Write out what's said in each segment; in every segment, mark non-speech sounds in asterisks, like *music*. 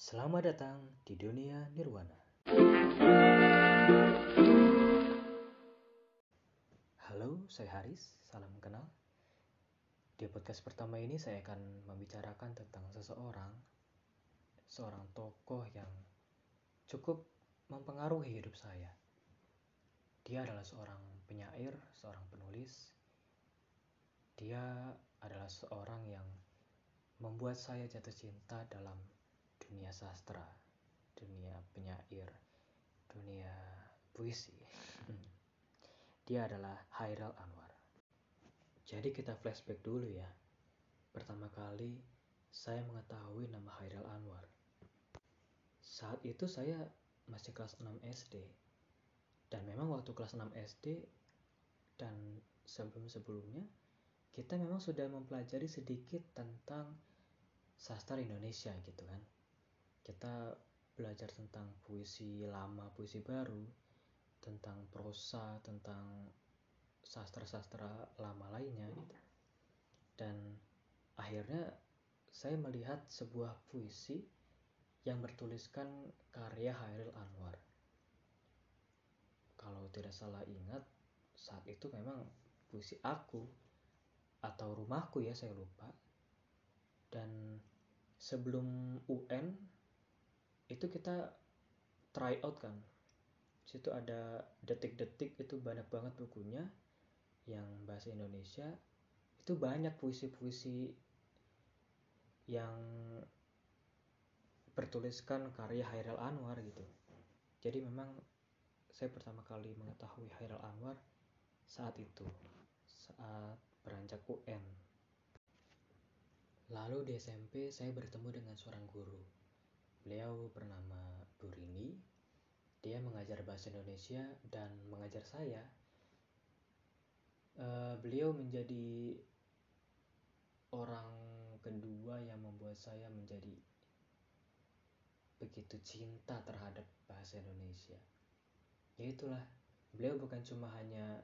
Selamat datang di dunia nirwana. Halo, saya Haris. Salam kenal. Di podcast pertama ini saya akan membicarakan tentang seseorang, seorang tokoh yang cukup mempengaruhi hidup saya. Dia adalah seorang penyair, seorang penulis. Dia adalah seorang yang membuat saya jatuh cinta dalam dunia sastra, dunia penyair, dunia puisi. *laughs* Dia adalah Hairal Anwar. Jadi kita flashback dulu ya. Pertama kali saya mengetahui nama Hairal Anwar. Saat itu saya masih kelas 6 SD. Dan memang waktu kelas 6 SD dan sebelum-sebelumnya kita memang sudah mempelajari sedikit tentang sastra Indonesia gitu kan. Kita belajar tentang puisi lama, puisi baru, tentang prosa, tentang sastra-sastra lama lainnya. Dan akhirnya saya melihat sebuah puisi yang bertuliskan karya Hairil Anwar. Kalau tidak salah ingat, saat itu memang puisi aku atau rumahku ya saya lupa dan sebelum UN itu kita try out kan situ ada detik-detik itu banyak banget bukunya yang bahasa Indonesia itu banyak puisi-puisi yang bertuliskan karya Hairil Anwar gitu jadi memang saya pertama kali mengetahui Hairil Anwar saat itu saat beranjak UN. Lalu di SMP saya bertemu dengan seorang guru. Beliau bernama Bu Rini. Dia mengajar bahasa Indonesia dan mengajar saya. Uh, beliau menjadi orang kedua yang membuat saya menjadi begitu cinta terhadap bahasa Indonesia. Ya itulah, beliau bukan cuma hanya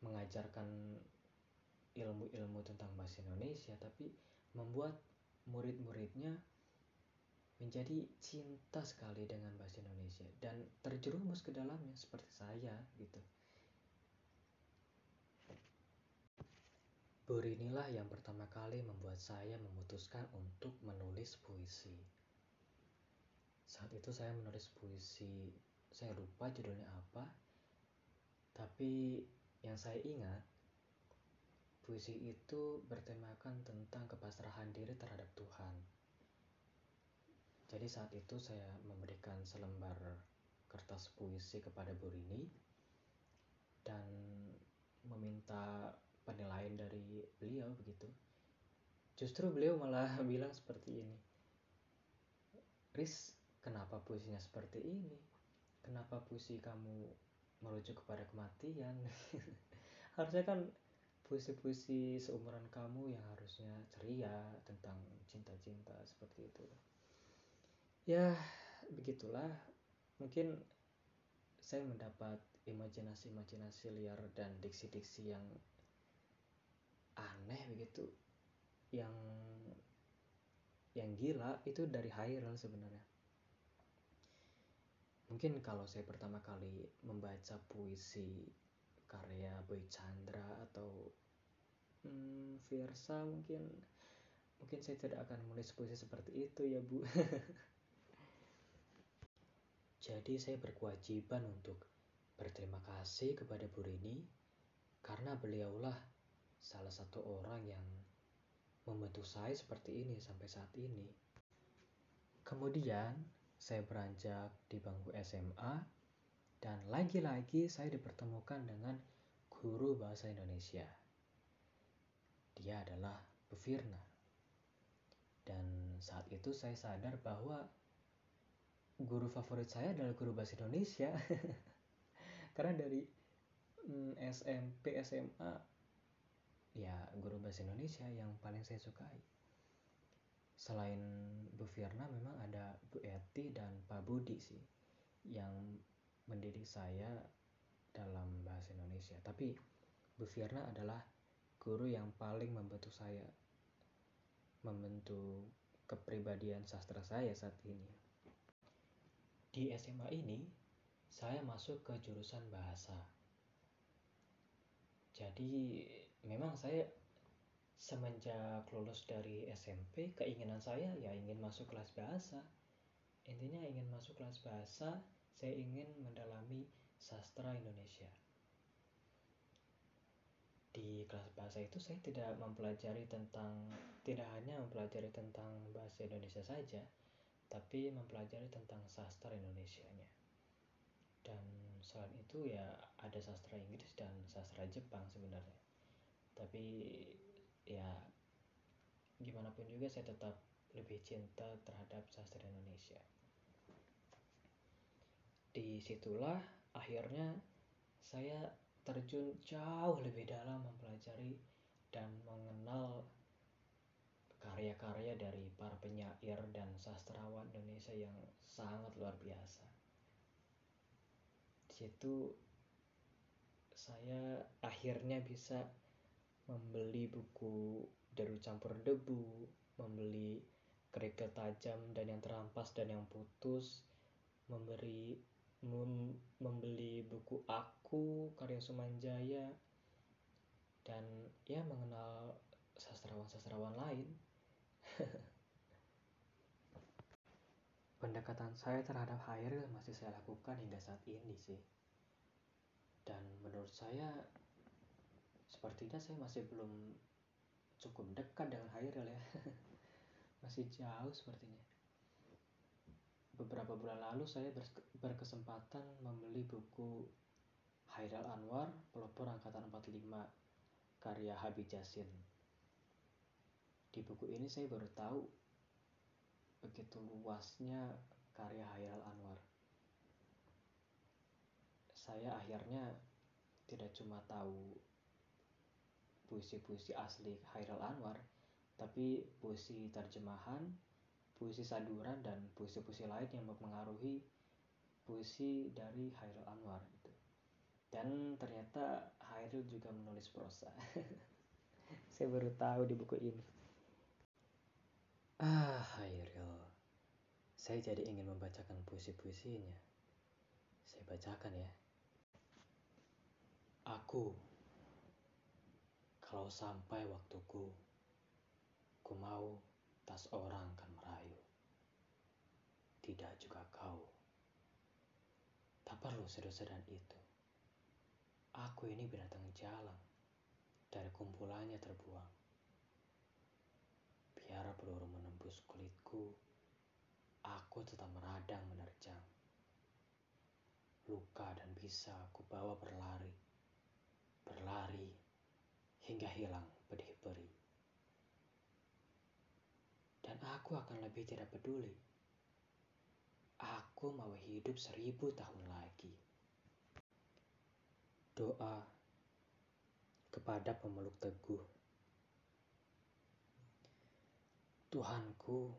mengajarkan ilmu-ilmu tentang bahasa Indonesia tapi membuat murid-muridnya menjadi cinta sekali dengan bahasa Indonesia dan terjerumus ke dalamnya seperti saya gitu. Bu inilah yang pertama kali membuat saya memutuskan untuk menulis puisi. Saat itu saya menulis puisi, saya lupa judulnya apa, tapi yang saya ingat Puisi itu bertemakan tentang kepasrahan diri terhadap Tuhan. Jadi saat itu saya memberikan selembar kertas puisi kepada Bu Rini dan meminta penilaian dari beliau begitu. Justru beliau malah *laughs* bilang seperti ini. Riz, kenapa puisinya seperti ini? Kenapa puisi kamu merujuk kepada kematian? *laughs* Harusnya kan puisi-puisi seumuran kamu yang harusnya ceria tentang cinta-cinta seperti itu. Ya, begitulah. Mungkin saya mendapat imajinasi-imajinasi liar dan diksi-diksi yang aneh begitu. Yang yang gila itu dari Hairil sebenarnya. Mungkin kalau saya pertama kali membaca puisi karya Boy Chandra atau hmm, Fiersa mungkin mungkin saya tidak akan menulis puisi seperti itu ya Bu *laughs* jadi saya berkewajiban untuk berterima kasih kepada Bu Rini karena beliaulah salah satu orang yang membantu saya seperti ini sampai saat ini kemudian saya beranjak di bangku SMA dan lagi-lagi saya dipertemukan dengan guru bahasa Indonesia. Dia adalah Bu Firna. Dan saat itu saya sadar bahwa guru favorit saya adalah guru bahasa Indonesia. *laughs* Karena dari mm, SMP, SMA, ya guru bahasa Indonesia yang paling saya sukai. Selain Bu Firna memang ada Bu Eti dan Pak Budi sih yang mendidik saya dalam bahasa Indonesia. Tapi Bu Firna adalah guru yang paling membantu saya membentuk kepribadian sastra saya saat ini. Di SMA ini, saya masuk ke jurusan bahasa. Jadi, memang saya semenjak lulus dari SMP, keinginan saya ya ingin masuk kelas bahasa. Intinya ingin masuk kelas bahasa, saya ingin mendalami sastra Indonesia. Di kelas bahasa itu saya tidak mempelajari tentang tidak hanya mempelajari tentang bahasa Indonesia saja, tapi mempelajari tentang sastra Indonesia-nya. Dan selain itu ya ada sastra Inggris dan sastra Jepang sebenarnya. Tapi ya gimana pun juga saya tetap lebih cinta terhadap sastra Indonesia. Di situlah akhirnya saya terjun jauh lebih dalam mempelajari dan mengenal karya-karya dari para penyair dan sastrawan Indonesia yang sangat luar biasa. Di situ saya akhirnya bisa membeli buku Deru Campur Debu, membeli kerikil tajam dan yang terampas dan yang putus, memberi mem, membeli buku Aku karya Sumanjaya dan ya mengenal sastrawan-sastrawan lain. *laughs* Pendekatan saya terhadap Hairil masih saya lakukan hingga saat ini sih. Dan menurut saya sepertinya saya masih belum cukup dekat dengan Hairil ya. *laughs* masih jauh sepertinya. Beberapa bulan lalu saya berkesempatan membeli buku Hairil Anwar, Pelopor Angkatan 45, karya Habib Jasin. Di buku ini saya baru tahu begitu luasnya karya Hairil Anwar. Saya akhirnya tidak cuma tahu puisi-puisi asli Hairil Anwar, tapi puisi terjemahan, puisi saduran dan puisi-puisi lain yang mempengaruhi puisi dari Hairil Anwar itu. Dan ternyata Hairil juga menulis prosa. *laughs* Saya baru tahu di buku ini. Ah, Hairil. Saya jadi ingin membacakan puisi-puisinya. Saya bacakan ya. Aku, kalau sampai waktuku, ku mau tas orang kan merayu. Tidak juga kau. Tak perlu sedan itu. Aku ini binatang jalan. Dari kumpulannya terbuang. Biar peluru menembus kulitku, aku tetap meradang menerjang. Luka dan bisa aku bawa berlari. Berlari hingga hilang pedih perih. Dan aku akan lebih tidak peduli. Aku mau hidup seribu tahun lagi. Doa kepada pemeluk teguh. Tuhanku,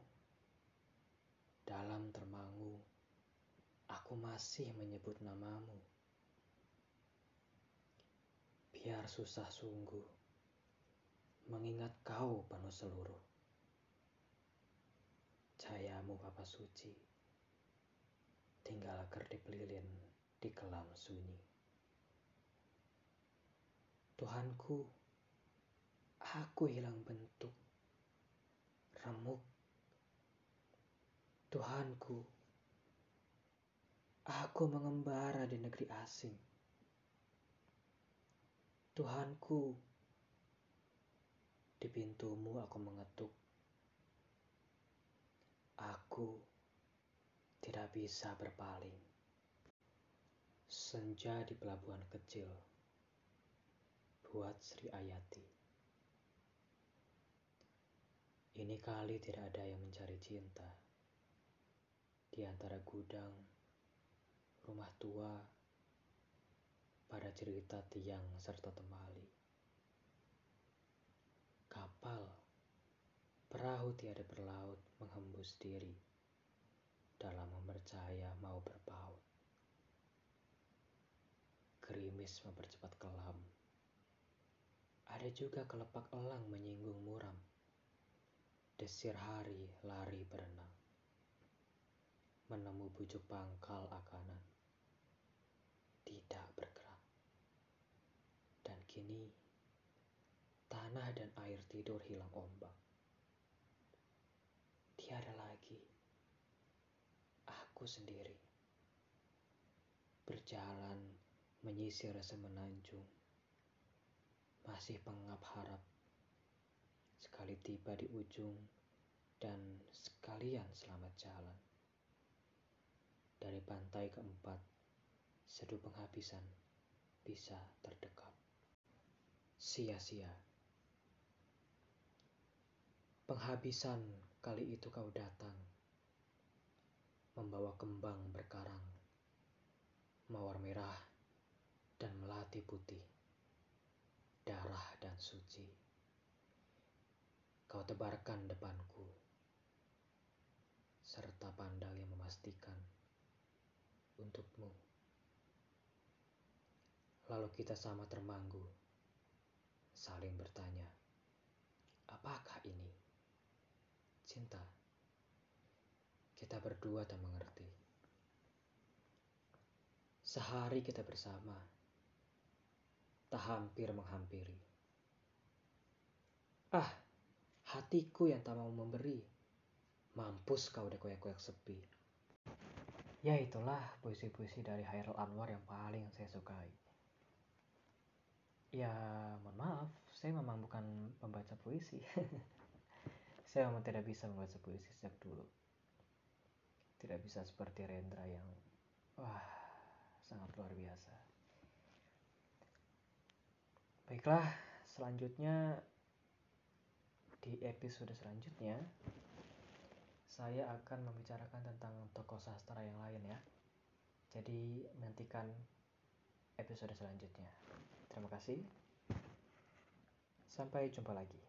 dalam termangu, aku masih menyebut namamu. Biar susah sungguh, mengingat kau penuh seluruh cahayamu Bapa Suci, tinggal kerdip lilin di kelam sunyi. Tuhanku, aku hilang bentuk, remuk. Tuhanku, aku mengembara di negeri asing. Tuhanku, di pintumu aku mengetuk Aku tidak bisa berpaling. Senja di pelabuhan kecil. Buat Sri Ayati. Ini kali tidak ada yang mencari cinta. Di antara gudang, rumah tua, pada cerita tiang serta temali. Kapal Perahu tiada berlaut menghembus diri dalam mempercaya mau berpaut. Gerimis mempercepat kelam. Ada juga kelepak elang menyinggung muram. Desir hari lari berenang, menemu bujuk pangkal akanan, tidak bergerak. Dan kini, tanah dan air tidur hilang ombak. Tiada lagi, aku sendiri. Berjalan menyisir semenanjung, masih pengap harap sekali tiba di ujung dan sekalian selamat jalan. Dari pantai keempat, seduh penghabisan bisa terdekat. Sia-sia. Penghabisan kali itu kau datang, membawa kembang berkarang, mawar merah dan melati putih, darah dan suci kau tebarkan depanku, serta pandang yang memastikan untukmu. Lalu kita sama termanggu, saling bertanya, apakah ini cinta? Kita berdua tak mengerti. Sehari kita bersama, tak hampir menghampiri. Ah, Hatiku yang tak mau memberi. Mampus kau deh koyak-koyak sepi. Ya itulah puisi-puisi dari Hairul Anwar yang paling saya sukai. Ya mohon maaf, saya memang bukan pembaca puisi. *laughs* saya memang tidak bisa membaca puisi sejak dulu. Tidak bisa seperti Rendra yang wah sangat luar biasa. Baiklah, selanjutnya di episode selanjutnya saya akan membicarakan tentang tokoh sastra yang lain ya. Jadi nantikan episode selanjutnya. Terima kasih. Sampai jumpa lagi.